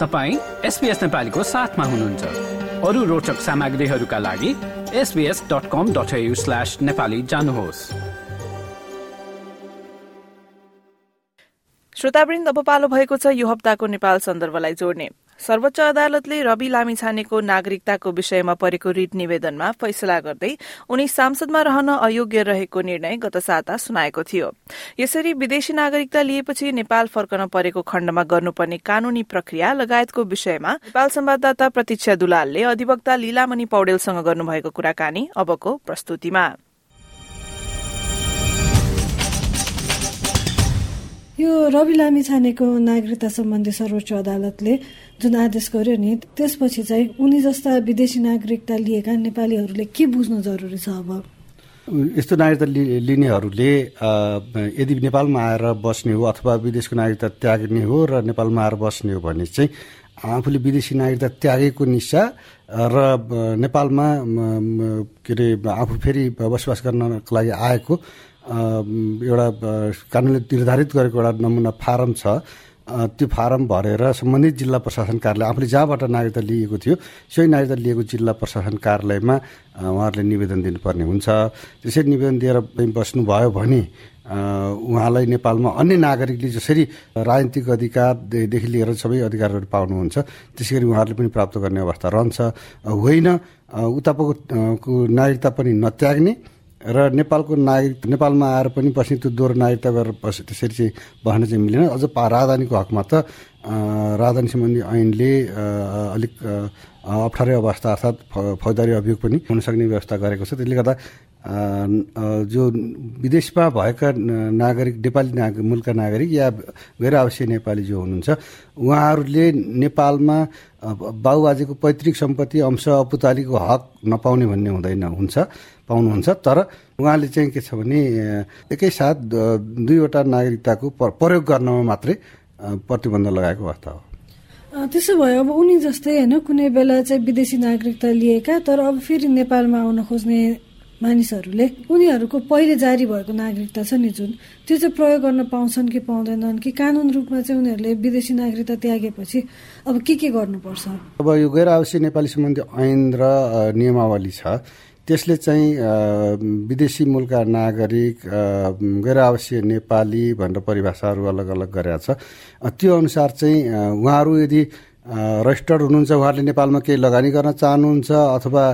तपाईँ एसपिएस नेपालीको साथमा हुनुहुन्छ। अरू रोचक सामग्रीहरूका लागि SBS dot com dot slash Nepali जानुहोस्। श्रोतावृन्द अब पालो भएको छ यो हप्ताको नेपाल सन्दर्भलाई जोड्ने। सर्वोच्च अदालतले रवि लामिछानेको नागरिकताको विषयमा परेको रिट निवेदनमा फैसला गर्दै उनी सांसदमा रहन अयोग्य रहेको निर्णय गत साता सुनाएको थियो। यसरी विदेशी नागरिकता लिएपछि नेपाल फर्कन परेको खण्डमा गर्नुपर्ने कानूनी प्रक्रिया लगायतको विषयमा नेपाल संवाददाता प्रतीक्षा दुलालले अधिवक्ता लीलामणि पौडेलसँग गर्नुभएको कुराकानी अबको प्रस्तुतिमा। यो रवि लामी छानेको नागरिकता सम्बन्धी सर्वोच्च अदालतले जुन आदेश गर्यो नि त्यसपछि चाहिँ उनी जस्ता विदेशी नागरिकता लिएका नेपालीहरूले के बुझ्नु जरुरी छ अब? यस्तो नागरिकता लिनेहरूले यदि नेपालमा आएर बस्ने हो अथवा विदेशको नागरिकता त्याग्ने हो र नेपालमा आएर बस्ने हो भने चाहिँ आफूले विदेशी नागरिकता त्यागेको निशा र नेपालमा के अरे आफू फेरि बसोबास गर्नको लागि आएको एउटा कानुनले निर्धारित गरेको एउटा नमुना फारम छ। त्यो फारम भरेर सम्बन्धित जिल्ला प्रशासन कार्यालय आफूले जहाँबाट नागरिकता लिएको थियो सोही नागरिकता लिएको जिल्ला प्रशासन कार्यालयमा उहाँहरूले निवेदन दिनुपर्ने हुन्छ। त्यसरी निवेदन दिएर बस्नुभयो भने उहाँलाई नेपालमा अन्य नागरिकले जसरी राजनीतिक अधिकारदेखि लिएर सबै अधिकारहरू पाउनुहुन्छ त्यसै गरी उहाँहरूले पनि प्राप्त गर्ने अवस्था रहन्छ। होइन उताको नागरिकता पनि नत्याग्ने र नेपालको नागरिक नेपालमा आएर पनि बस्ने त्यो दोहोरो नागरिकता गरेर बस त्यसरी चाहिँ बस्न चाहिँ मिलेन। अझ राजधानीको हकमा त राजधानी सम्बन्धी ऐनले अलिक अप्ठ्यारै अवस्था अर्थात् फौजदारी अभियोग पनि हुन सक्ने व्यवस्था गरेको छ। त्यसले गर्दा जो विदेशमा भएका नागरिक नेपाली नागरिक मुलका नागरिक या गैर आवश्यक नेपाली जो हुनुहुन्छ उहाँहरूले नेपालमा बाबुबाजेको पैतृक सम्पत्ति अंश अपुतालीको हक नपाउने भन्ने हुँदैन हुन्छ। पाउनुहुन्छ। तर उहाँले चाहिँ के छ भने एकैसाथ दुईवटा नागरिकताको प्रयोग गर्नमा मात्रै प्रतिबन्ध लगाएको अवस्था हो। त्यसो भयो अब उनी जस्तै होइन कुनै बेला चाहिँ विदेशी नागरिकता लिएका तर अब फेरि नेपालमा आउन खोज्ने मानिसहरूले उनीहरूको पहिले जारी भएको नागरिकता छ नि जुन त्यो चाहिँ प्रयोग गर्न पाउँछन् कि पाउँदैनन् कि कानुन रूपमा चाहिँ उनीहरूले विदेशी नागरिकता त्यागेपछि अब के के गर्नुपर्छ? अब यो गैर आवश्यक नेपाली सम्बन्धी ऐन र नियमावली छ। त्यसले चाहिँ विदेशी मूलका नागरिक गैर आवश्यक नेपाली भनेर परिभाषाहरू अलग अलग गरेका छ। त्यो अनुसार चाहिँ उहाँहरू यदि रजिस्टर्ड हुनुहुन्छ उहाँहरूले नेपालमा केही लगानी गर्न चाहनुहुन्छ अथवा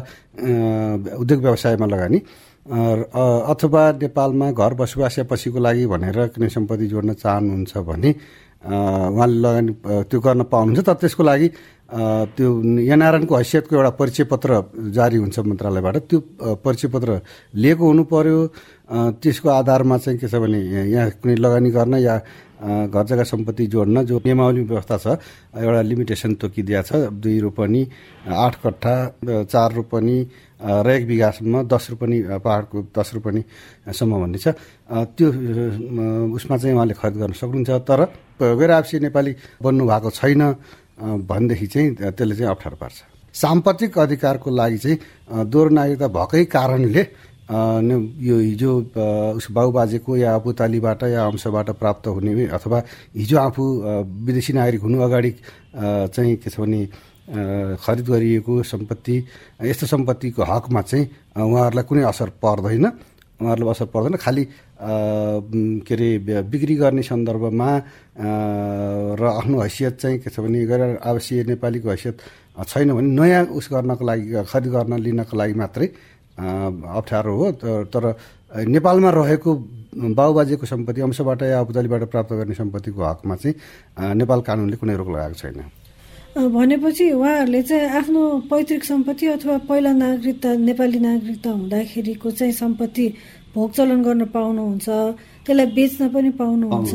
उद्योग व्यवसायमा लगानी अथवा नेपालमा घर बसोबास या पछिको लागि भनेर कुनै सम्पत्ति जोड्न चाहनुहुन्छ भने उहाँले लगानी त्यो गर्न पाउनुहुन्छ तर त्यसको लागि त्यो एनआरएनको हैसियतको एउटा परिचय पत्र जारी हुन्छ मन्त्रालयबाट। त्यो परिचय पत्र लिएको हुनु पर्यो। त्यसको आधारमा चाहिँ के छ भने यहाँ कुनै लगानी गर्न या घर जग्गा सम्पत्ति जोड्न जो नियमावली व्यवस्था छ एउटा लिमिटेसन तोकिदिया छ। दुई रोपनी आठ कट्ठा चार रोपनी र एक बिघासम्म दस रोपनी पहाडको दस रोपनीसम्म भन्ने छ। त्यो उसमा चाहिँ उहाँले खरिद गर्न सक्नुहुन्छ। तर गैर आपसी नेपाली बन्नु भएको छैन भनेदेखि चाहिँ त्यसले चाहिँ अप्ठ्यारो पार्छ। साम्पत्तिक अधिकारको लागि चाहिँ दोहोरो नागरिकता भएकै कारणले यो हिजो उस बाबुबाजेको या आपुतालीबाट या अंशबाट प्राप्त हुने अथवा हिजो आफू विदेशी नागरिक हुनु अगाडि चाहिँ के छ भने खरिद गरिएको सम्पत्ति यस्तो सम्पत्तिको हकमा चाहिँ उहाँहरूलाई कुनै असर पर्दैन। उहाँहरूलाई असर पर्दैन खालि के अरे बिक्री गर्ने सन्दर्भमा र आफ्नो हैसियत चाहिँ के छ भने गैर आवश्यक नेपालीको हैसियत छैन भने नयाँ उस गर्नको लागि खरिद गर्न लिनको लागि मात्रै अप्ठ्यारो हो तर नेपालमा रहेको बाबुबाजेको सम्पत्ति अंशबाट या अपुतालीबाट प्राप्त गर्ने सम्पत्तिको हकमा चाहिँ नेपाल कानुनले कुनै रोक लगाएको छैन। भनेपछि उहाँहरूले चाहिँ आफ्नो पैतृक सम्पत्ति अथवा पहिला नागरिकता नेपाली नागरिकता हुँदाखेरिको चाहिँ सम्पत्ति भोग चलन गर्न पाउनुहुन्छ त्यसलाई बेच्न पनि पाउनुहुन्छ।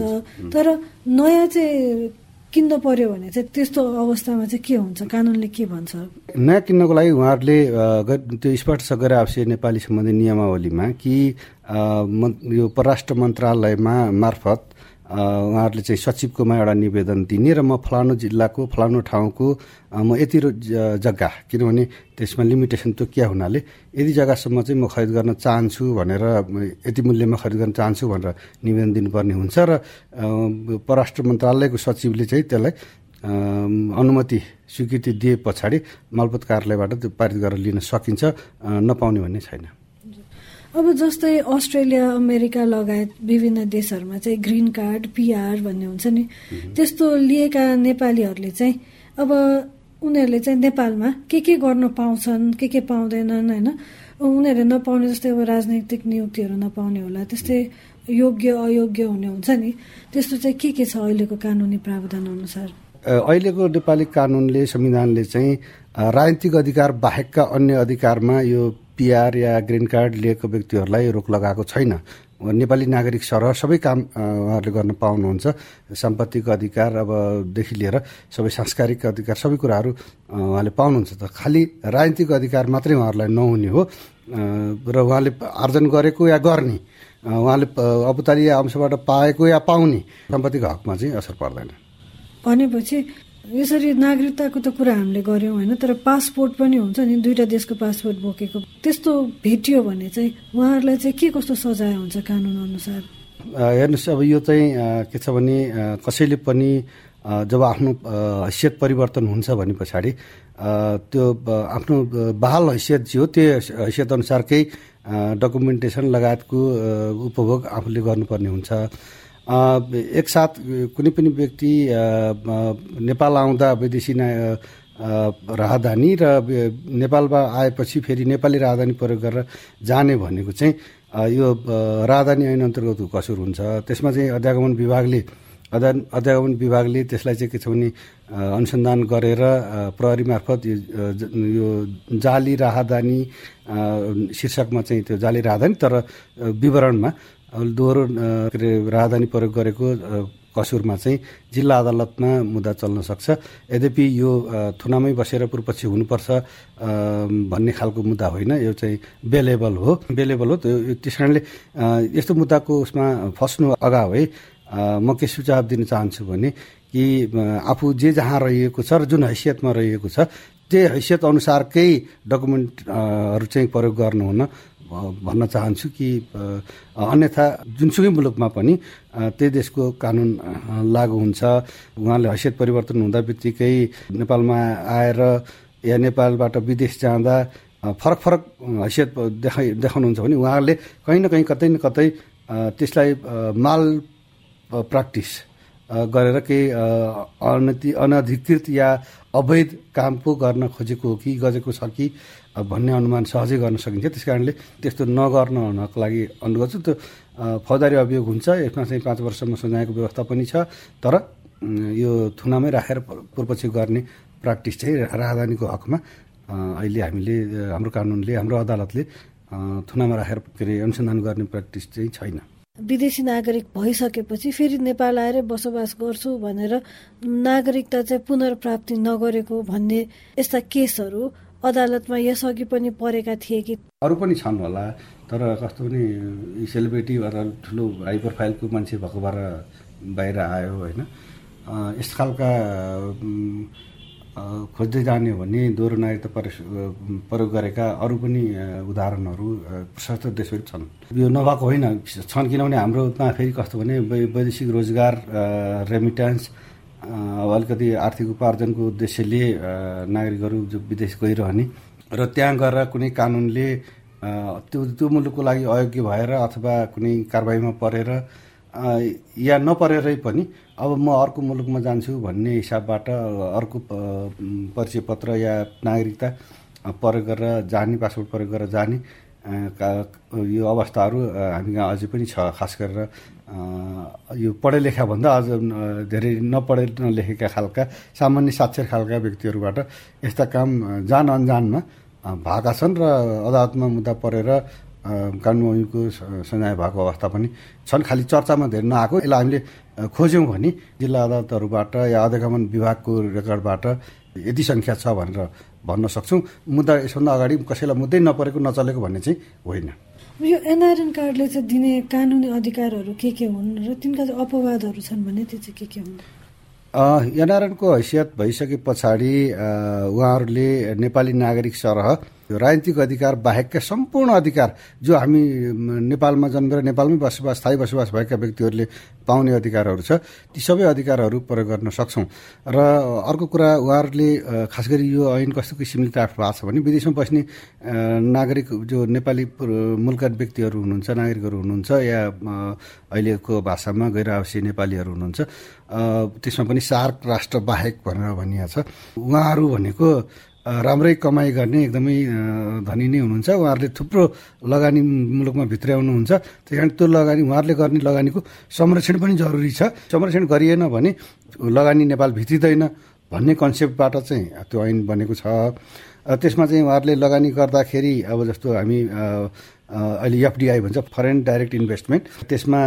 तर नयाँ चाहिँ किन्न पर्यो भने चाहिँ त्यस्तो अवस्थामा चाहिँ के हुन्छ? कानुनले के भन्छ? नयाँ किन्नको लागि उहाँहरूले त्यो स्पष्ट छ गरेर आवश्यक नेपाली सम्बन्धी नियमावलीमा कि यो परराष्ट्र मन्त्रालयमा मार्फत उहाँहरूले चाहिँ सचिवकोमा एउटा निवेदन दिने र म फलानु जिल्लाको फलानु ठाउँको म यति जग्गा किनभने त्यसमा लिमिटेसन तोकिया हुनाले यति जग्गासम्म चाहिँ म खरिद गर्न चाहन्छु भनेर यति मूल्यमा खरिद गर्न चाहन्छु भनेर निवेदन दिनुपर्ने हुन्छ र परराष्ट्र मन्त्रालयको सचिवले चाहिँ त्यसलाई अनुमति स्वीकृति दिए पछाडि मालपोत कार्यालयबाट त्यो पारित गरेर लिन सकिन्छ नपाउने भन्ने छैन। अब जस्तै अस्ट्रेलिया अमेरिका लगायत विभिन्न देशहरूमा चाहिँ ग्रिन कार्ड पिआर भन्ने हुन्छ नि। त्यस्तो लिएका नेपालीहरूले चाहिँ अब उनीहरूले चाहिँ नेपालमा के के गर्न पाउँछन् के के पाउँदैनन् होइन? उनीहरूले नपाउने जस्तै अब राजनैतिक नियुक्तिहरू नपाउने होला त्यस्तै योग्य अयोग्य हुने हुन्छ नि। त्यस्तो चाहिँ के के छ अहिलेको कानुनी प्रावधान अनुसार? अहिलेको नेपाली कानुनले संविधानले चाहिँ राजनीतिक अधिकार बाहेकका अन्य अधिकारमा यो पिआर या ग्रिन कार्ड लिएको व्यक्तिहरूलाई रोक लगाएको छैन। नेपाली नागरिक सरह सबै काम उहाँहरूले गर्न पाउनुहुन्छ। साम्पत्तिक अधिकार अबदेखि लिएर सबै सांस्कारिक अधिकार सबै कुराहरू उहाँले पाउनुहुन्छ त। खालि राजनीतिक अधिकार मात्रै उहाँहरूलाई नहुने हो। र उहाँले आर्जन गरेको या गर्ने उहाँले औपचारिक अंशबाट पाएको या पाउने सम्पत्तिको हकमा चाहिँ असर पर्दैन। भनेपछि यसरी नागरिकताको त कुरा हामीले गऱ्यौँ होइन तर पासपोर्ट पनि हुन्छ नि दुईवटा देशको पासपोर्ट बोकेको। त्यस्तो भेटियो भने चाहिँ उहाँहरूलाई चाहिँ के कस्तो सजाय हुन्छ कानुन अनुसार? हेर्नुहोस् अब यो चाहिँ के छ भने कसैले पनि जब आफ्नो हैसियत परिवर्तन हुन्छ भने पछाडि त्यो आफ्नो बहाल हैसियत जे हो त्यो हैसियत अनुसारकै डकुमेन्टेसन लगायतको उपभोग आफूले गर्नुपर्ने हुन्छ। एकसाथ कुनै पनि व्यक्ति नेपाल आउँदा विदेशी राहदानी र नेपालमा आएपछि फेरि नेपाली राहदानी प्रयोग गरेर जाने भनेको चाहिँ यो राहदानी ऐन अन्तर्गतको कसुर हुन्छ। त्यसमा चाहिँ अध्यागमन विभागले अध्ययन अध्यागमन विभागले त्यसलाई चाहिँ के छ भने अनुसन्धान गरेर प्रहरी मार्फत यो जाली राहदानी शीर्षकमा चाहिँ त्यो जाली राहदानी तर विवरणमा दोहोरो के अरे राजधानी प्रयोग गरेको कसुरमा चाहिँ जिल्ला अदालतमा मुद्दा चल्न सक्छ। यद्यपि यो थुनामै बसेर पूर्वपछि हुनुपर्छ भन्ने खालको मुद्दा होइन। यो चाहिँ बेलेबल हो। बेलेबल हो त्यो त्यस कारणले यस्तो मुद्दाको उसमा फस्नु अगावै म के सुझाव दिन चाहन्छु भने कि आफू जे जहाँ रहिएको छ र जुन हैसियतमा रहिएको छ त्यही हैसियत अनुसारकै डकुमेन्टहरू चाहिँ प्रयोग गर्नुहुन भन्न चाहन्छु कि अन्यथा जुनसुकै मुलुकमा पनि त्यही देशको कानुन लागू हुन्छ। उहाँले हैसियत परिवर्तन हुँदा बित्तिकै नेपालमा आएर या नेपालबाट विदेश जाँदा फरक फरक हैसियत देखाइ देखाउनुहुन्छ भने उहाँहरूले कहीँ न कहीँ कतै न कतै त्यसलाई माल प्र्याक्टिस गरेर केही अनति अनधिकृत या अवैध काम पो गर्न खोजेको हो कि गरेको छ कि भन्ने अनुमान सहजै गर्न सकिन्छ। त्यस कारणले त्यस्तो नगर्न हुनको लागि अनुरोध गर्छु। त्यो फौजदारी अभियोग हुन्छ। यसमा चाहिँ पाँच वर्षसम्म सजायको व्यवस्था पनि छ। तर यो थुनामै राखेर पूर्वपछि गर्ने प्र्याक्टिस चाहिँ राजधानीको हकमा अहिले हामीले हाम्रो कानुनले हाम्रो अदालतले थुनामा राखेर के अरे अनुसन्धान गर्ने प्र्याक्टिस चाहिँ छैन। विदेशी नागरिक भइसकेपछि फेरि नेपाल आएर बसोबास गर्छु भनेर नागरिकता चाहिँ पुनर्प्राप्ति नगरेको भन्ने यस्ता केसहरू अदालतमा यसअघि पनि परेका थिए कि? अरू पनि छन् होला तर कस्तो पनि सेलिब्रेटी अथवा ठुलो हाई प्रोफाइलको मान्छे भएको भएर बाहिर आयो होइन। यस्तो खालका खोज्दै जाने हो भने दोहोरो नागरिकता प्रयोग गरेका अरू पनि उदाहरणहरू प्रशस्त देशहरू छन्। यो नभएको होइन छन् किनभने हाम्रोमा फेरि कस्तो भने वैदेशिक रोजगार रेमिटेन्स अलिकति आर्थिक उपार्जनको उद्देश्यले नागरिकहरू जो विदेश गइरहने र त्यहाँ गएर कुनै कानुनले त्यो त्यो मुलुकको लागि अयोग्य भएर अथवा कुनै कारवाहीमा परेर या नपरेरै पनि अब म अर्को मुलुकमा जान्छु भन्ने हिसाबबाट अर्को परिचय पत्र या नागरिकता प्रयोग गरेर जाने पासपोर्ट प्रयोग गरेर जाने यो अवस्थाहरू हामी कहाँ अझै पनि छ खास गरेर यो पढे लेखाभन्दा अझ धेरै नपढे नलेखेका खालका सामान्य साक्षर खालका व्यक्तिहरूबाट यस्ता काम जान अनजानमा भएका छन् र अदालतमा मुद्दा परेर कानुनको सजाय भएको अवस्था पनि छन्। खालि चर्चामा धेरै नआएको। यसलाई हामीले खोज्यौँ भने जिल्ला अदालतहरूबाट या अध्यागमन विभागको रेकर्डबाट यति सङ्ख्या छ भनेर भन्न सक्छौँ। मुद्दा यसभन्दा अगाडि कसैलाई मुद्दै नपरेको नचलेको भन्ने चाहिँ होइन। यो एनआरएन कार्डले चाहिँ दिने कानुनी अधिकारहरू के के हुन् र तिनका चाहिँ अपवादहरू छन् भने त्यो चाहिँ के के हुन्? एनआरएनको हैसियत भइसके पछाडि उहाँहरूले नेपाली नागरिक सरह राजनीतिक अधिकार बाहेकका सम्पूर्ण अधिकार जो हामी नेपालमा जन्मेर नेपालमै बसोबास स्थायी बसोबास भएका व्यक्तिहरूले पाउने अधिकारहरू छ ती सबै अधिकारहरू प्रयोग गर्न सक्छौँ। र अर्को कुरा उहाँहरूले खास गरी यो ऐन कस्तो किसिमले क्राफ्ट भएको छ भने विदेशमा बस्ने नागरिक जो नेपाली मुलका व्यक्तिहरू हुनुहुन्छ नागरिकहरू हुनुहुन्छ या अहिलेको भाषामा गैर आवासीय नेपालीहरू हुनुहुन्छ त्यसमा पनि सार्क राष्ट्र बाहेक भनेर भनिएको छ। उहाँहरू भनेको राम्रै कमाइ गर्ने एकदमै धनी नै हुनुहुन्छ। उहाँहरूले थुप्रो लगानी मुलुकमा भित्र्याउनुहुन्छ। त्यही कारण त्यो लगानी उहाँहरूले गर्ने लगानीको संरक्षण पनि जरुरी छ। संरक्षण गरिएन भने लगानी नेपाल भित्रिँदैन भन्ने कन्सेप्टबाट चाहिँ त्यो ऐन बनेको छ। त्यसमा चाहिँ उहाँहरूले लगानी गर्दाखेरि अब जस्तो हामी अहिले एफडिआई भन्छ फरेन डाइरेक्ट इन्भेस्टमेन्ट त्यसमा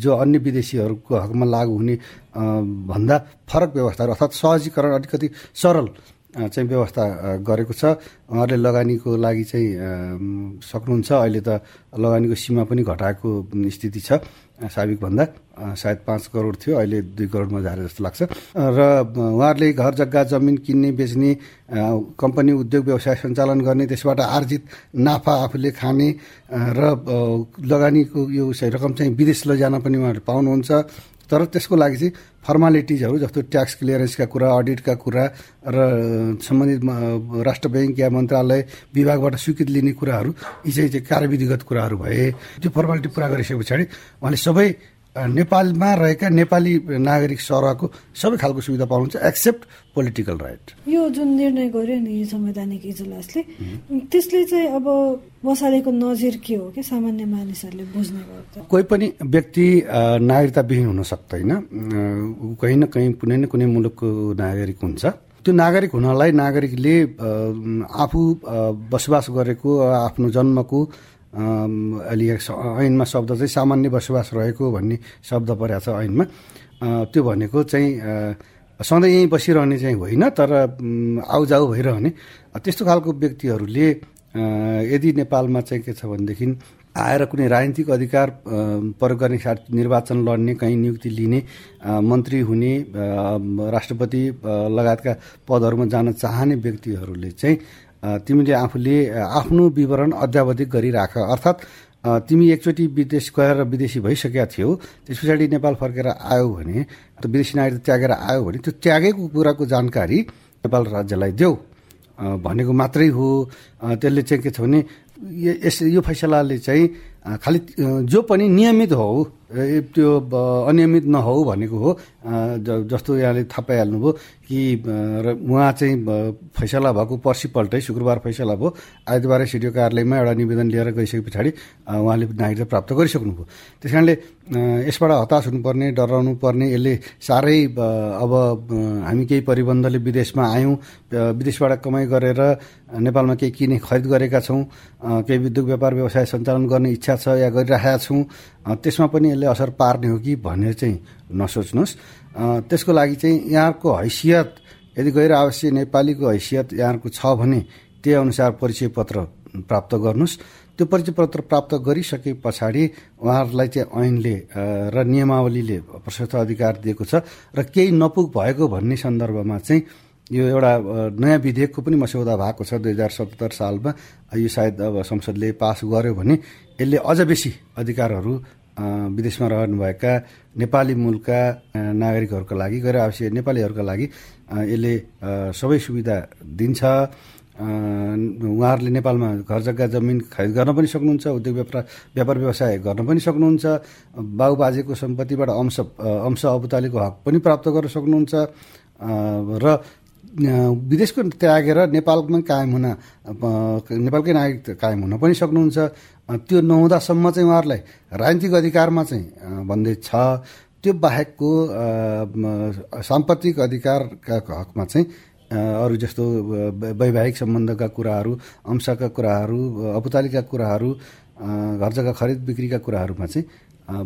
जो अन्य विदेशीहरूको हकमा लागु हुने भन्दा फरक व्यवस्थाहरू अर्थात् सहजीकरण अलिकति सरल चाहिँ व्यवस्था गरेको छ। उहाँहरूले लगानीको लागि चाहिँ सक्नुहुन्छ। अहिले त लगानीको सीमा पनि घटाएको स्थिति छ साबिकभन्दा। सायद पाँच करोड थियो अहिले दुई करोडमा झारे जस्तो लाग्छ। र उहाँहरूले घर जग्गा जमिन किन्ने बेच्ने कम्पनी उद्योग व्यवसाय सञ्चालन गर्ने त्यसबाट आर्जित नाफा आफूले खाने र लगानीको यो रकम चाहिँ विदेश लैजान पनि उहाँहरूले पाउनुहुन्छ। तर त्यसको लागि चाहिँ फर्मालिटिजहरू जस्तो ट्याक्स क्लियरेन्सका कुरा अडिटका कुरा र सम्बन्धित राष्ट्र ब्याङ्क या मन्त्रालय विभागबाट स्वीकृति लिने कुराहरू यी चाहिँ कार्यविधिगत कुराहरू भए। त्यो फर्मालिटी पुरा गरिसके पछाडि उहाँले सबै नेपालमा रहेका नेपाली नागरिक सरहको सबै खालको सुविधा पाउनुहुन्छ एक्सेप्ट पोलिटिकल राइट यो जुन निर्णय गर्यो नि संवैधानिक इजलासले त्यसले चाहिँ अब बसालेको नजिर के हो कि सामान्य मानिसहरूले बुझ्ने गर्छ कोही पनि व्यक्ति नागरिकताविहीन हुन सक्दैन। कहीँ न कहीँ कुनै न कुनै मुलुकको नागरिक हुन्छ। त्यो नागरिक हुनलाई नागरिकले आफू बसोबास गरेको आफ्नो जन्मको अहिले ऐनमा शब्द चाहिँ सामान्य बसोबास रहेको भन्ने शब्द परेको छ ऐनमा। त्यो भनेको चाहिँ सधैँ यहीँ बसिरहने चाहिँ होइन तर आउजाउ भइरहने। त्यस्तो खालको व्यक्तिहरूले यदि नेपालमा चाहिँ के छ भनेदेखि आएर कुनै राजनीतिक अधिकार प्रयोग गर्ने साथ निर्वाचन लड्ने कहीँ नियुक्ति लिने मन्त्री हुने राष्ट्रपति लगायतका पदहरूमा जान चाहने व्यक्तिहरूले चाहिँ तिमीले आफूले आफ्नो विवरण अध्यावधिक गरिराख। अर्थात् तिमी एकचोटि विदेश गएर विदेशी भइसकेका थियौ त्यस पछाडि नेपाल फर्केर आयो भने विदेशी नागरिक त्यागेर आयो भने त्यो त्यागेको कुराको जानकारी नेपाल राज्यलाई देऊ। भनेको मात्रै हो। त्यसले चाहिँ के छ भने यस यो फैसलाले चाहिँ खालि जो पनि नियमित हो त्यो अनियमित नहो भनेको हो। जस्तो यहाँले थाहा पाइहाल्नुभयो कि उहाँ चाहिँ फैसला भएको पर्सिपल्टै शुक्रबार फैसला भयो। आइतबारै सिडिओ कार्यालयमा एउटा निवेदन लिएर गइसके पछाडि उहाँले नागरिकता प्राप्त गरिसक्नुभयो त्यस कारणले यसबाट हताश हुनुपर्ने डराउनु पर्ने यसले साह्रै अब हामी केही परिबन्धले विदेशमा आयौँ विदेशबाट कमाइ गरेर नेपालमा केही किने खरिद गरेका छौँ केही उद्योग व्यापार व्यवसाय सञ्चालन गर्ने इच्छा छ या गरिरहेका छौँ त्यसमा पनि यसले असर पार्ने हो कि भनेर चाहिँ नसोच्नुहोस्। त्यसको लागि चाहिँ यहाँको हैसियत यदि गैर आवश्यक नेपालीको हैसियत यहाँको छ भने त्यही अनुसार परिचय पत्र प्राप्त गर्नुहोस्। त्यो परिचय पत्र प्राप्त गरिसके पछाडि उहाँहरूलाई चाहिँ ऐनले र नियमावलीले प्रशस्त अधिकार दिएको छ र केही नपुग भएको भन्ने सन्दर्भमा चाहिँ यो एउटा नयाँ विधेयकको पनि मस्यौदा भएको छ दुई हजार सतहत्तर सालमा। यो सायद अब संसदले पास गर्यो भने यसले अझ बेसी अधिकारहरू विदेशमा रहनुभएका नेपाली मूलका नागरिकहरूका लागि गैर आवश्यक नेपालीहरूका लागि यसले सबै सुविधा दिन्छ। उहाँहरूले नेपालमा घर जग्गा जमिन खरिद गर्न पनि सक्नुहुन्छ उद्योग व्यापार व्यापार व्यवसाय गर्न पनि सक्नुहुन्छ बाबुबाजेको सम्पत्तिबाट अंश अंश अबुतालीको हक पनि प्राप्त गर्न सक्नुहुन्छ र विदेशको त्यागेर नेपालमा कायम हुन नेपालकै नागरिक कायम हुन पनि सक्नुहुन्छ। त्यो नहुँदासम्म चाहिँ उहाँहरूलाई राजनीतिक अधिकारमा चाहिँ भन्दै छ। त्यो बाहेकको साम्पत्तिक अधिकारका हकमा चाहिँ अरू जस्तो वैवाहिक सम्बन्धका कुराहरू अंशका कुराहरू अपुतालीका कुराहरू घर जग्गा खरिद बिक्रीका कुराहरूमा चाहिँ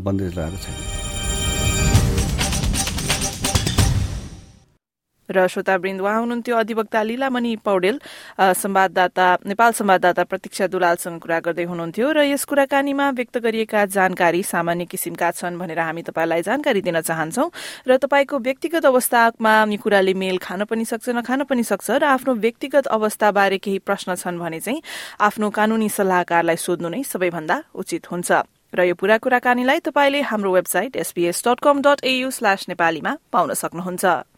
बन्देज लगाएको छैन। र श्रोतावृन्द उहाँ हुनुहुन्थ्यो अधिवक्ता लीलामणि पौडेल संवाददाता नेपाल संवाददाता प्रतीक्षा दुलालसँग कुरा गर्दै हुनुहुन्थ्यो र यस कुराकानीमा व्यक्त गरिएका जानकारी सामान्य किसिमका छन् भनेर हामी तपाईँलाई जानकारी दिन चाहन्छौ र तपाईँको व्यक्तिगत अवस्थामा यो कुराले मेल खान पनि सक्छ नखान पनि सक्छ र आफ्नो व्यक्तिगत अवस्थाबारे केही प्रश्न छन् भने चाहिँ आफ्नो कानूनी सल्लाहकारलाई सोध्नु नै सबैभन्दा उचित हुन्छ। र यो पूरा कुराकानीलाई तपाईँले हाम्रो website SPS dot com dot AU slash नेपालीमा पाउन सक्नुहुन्छ।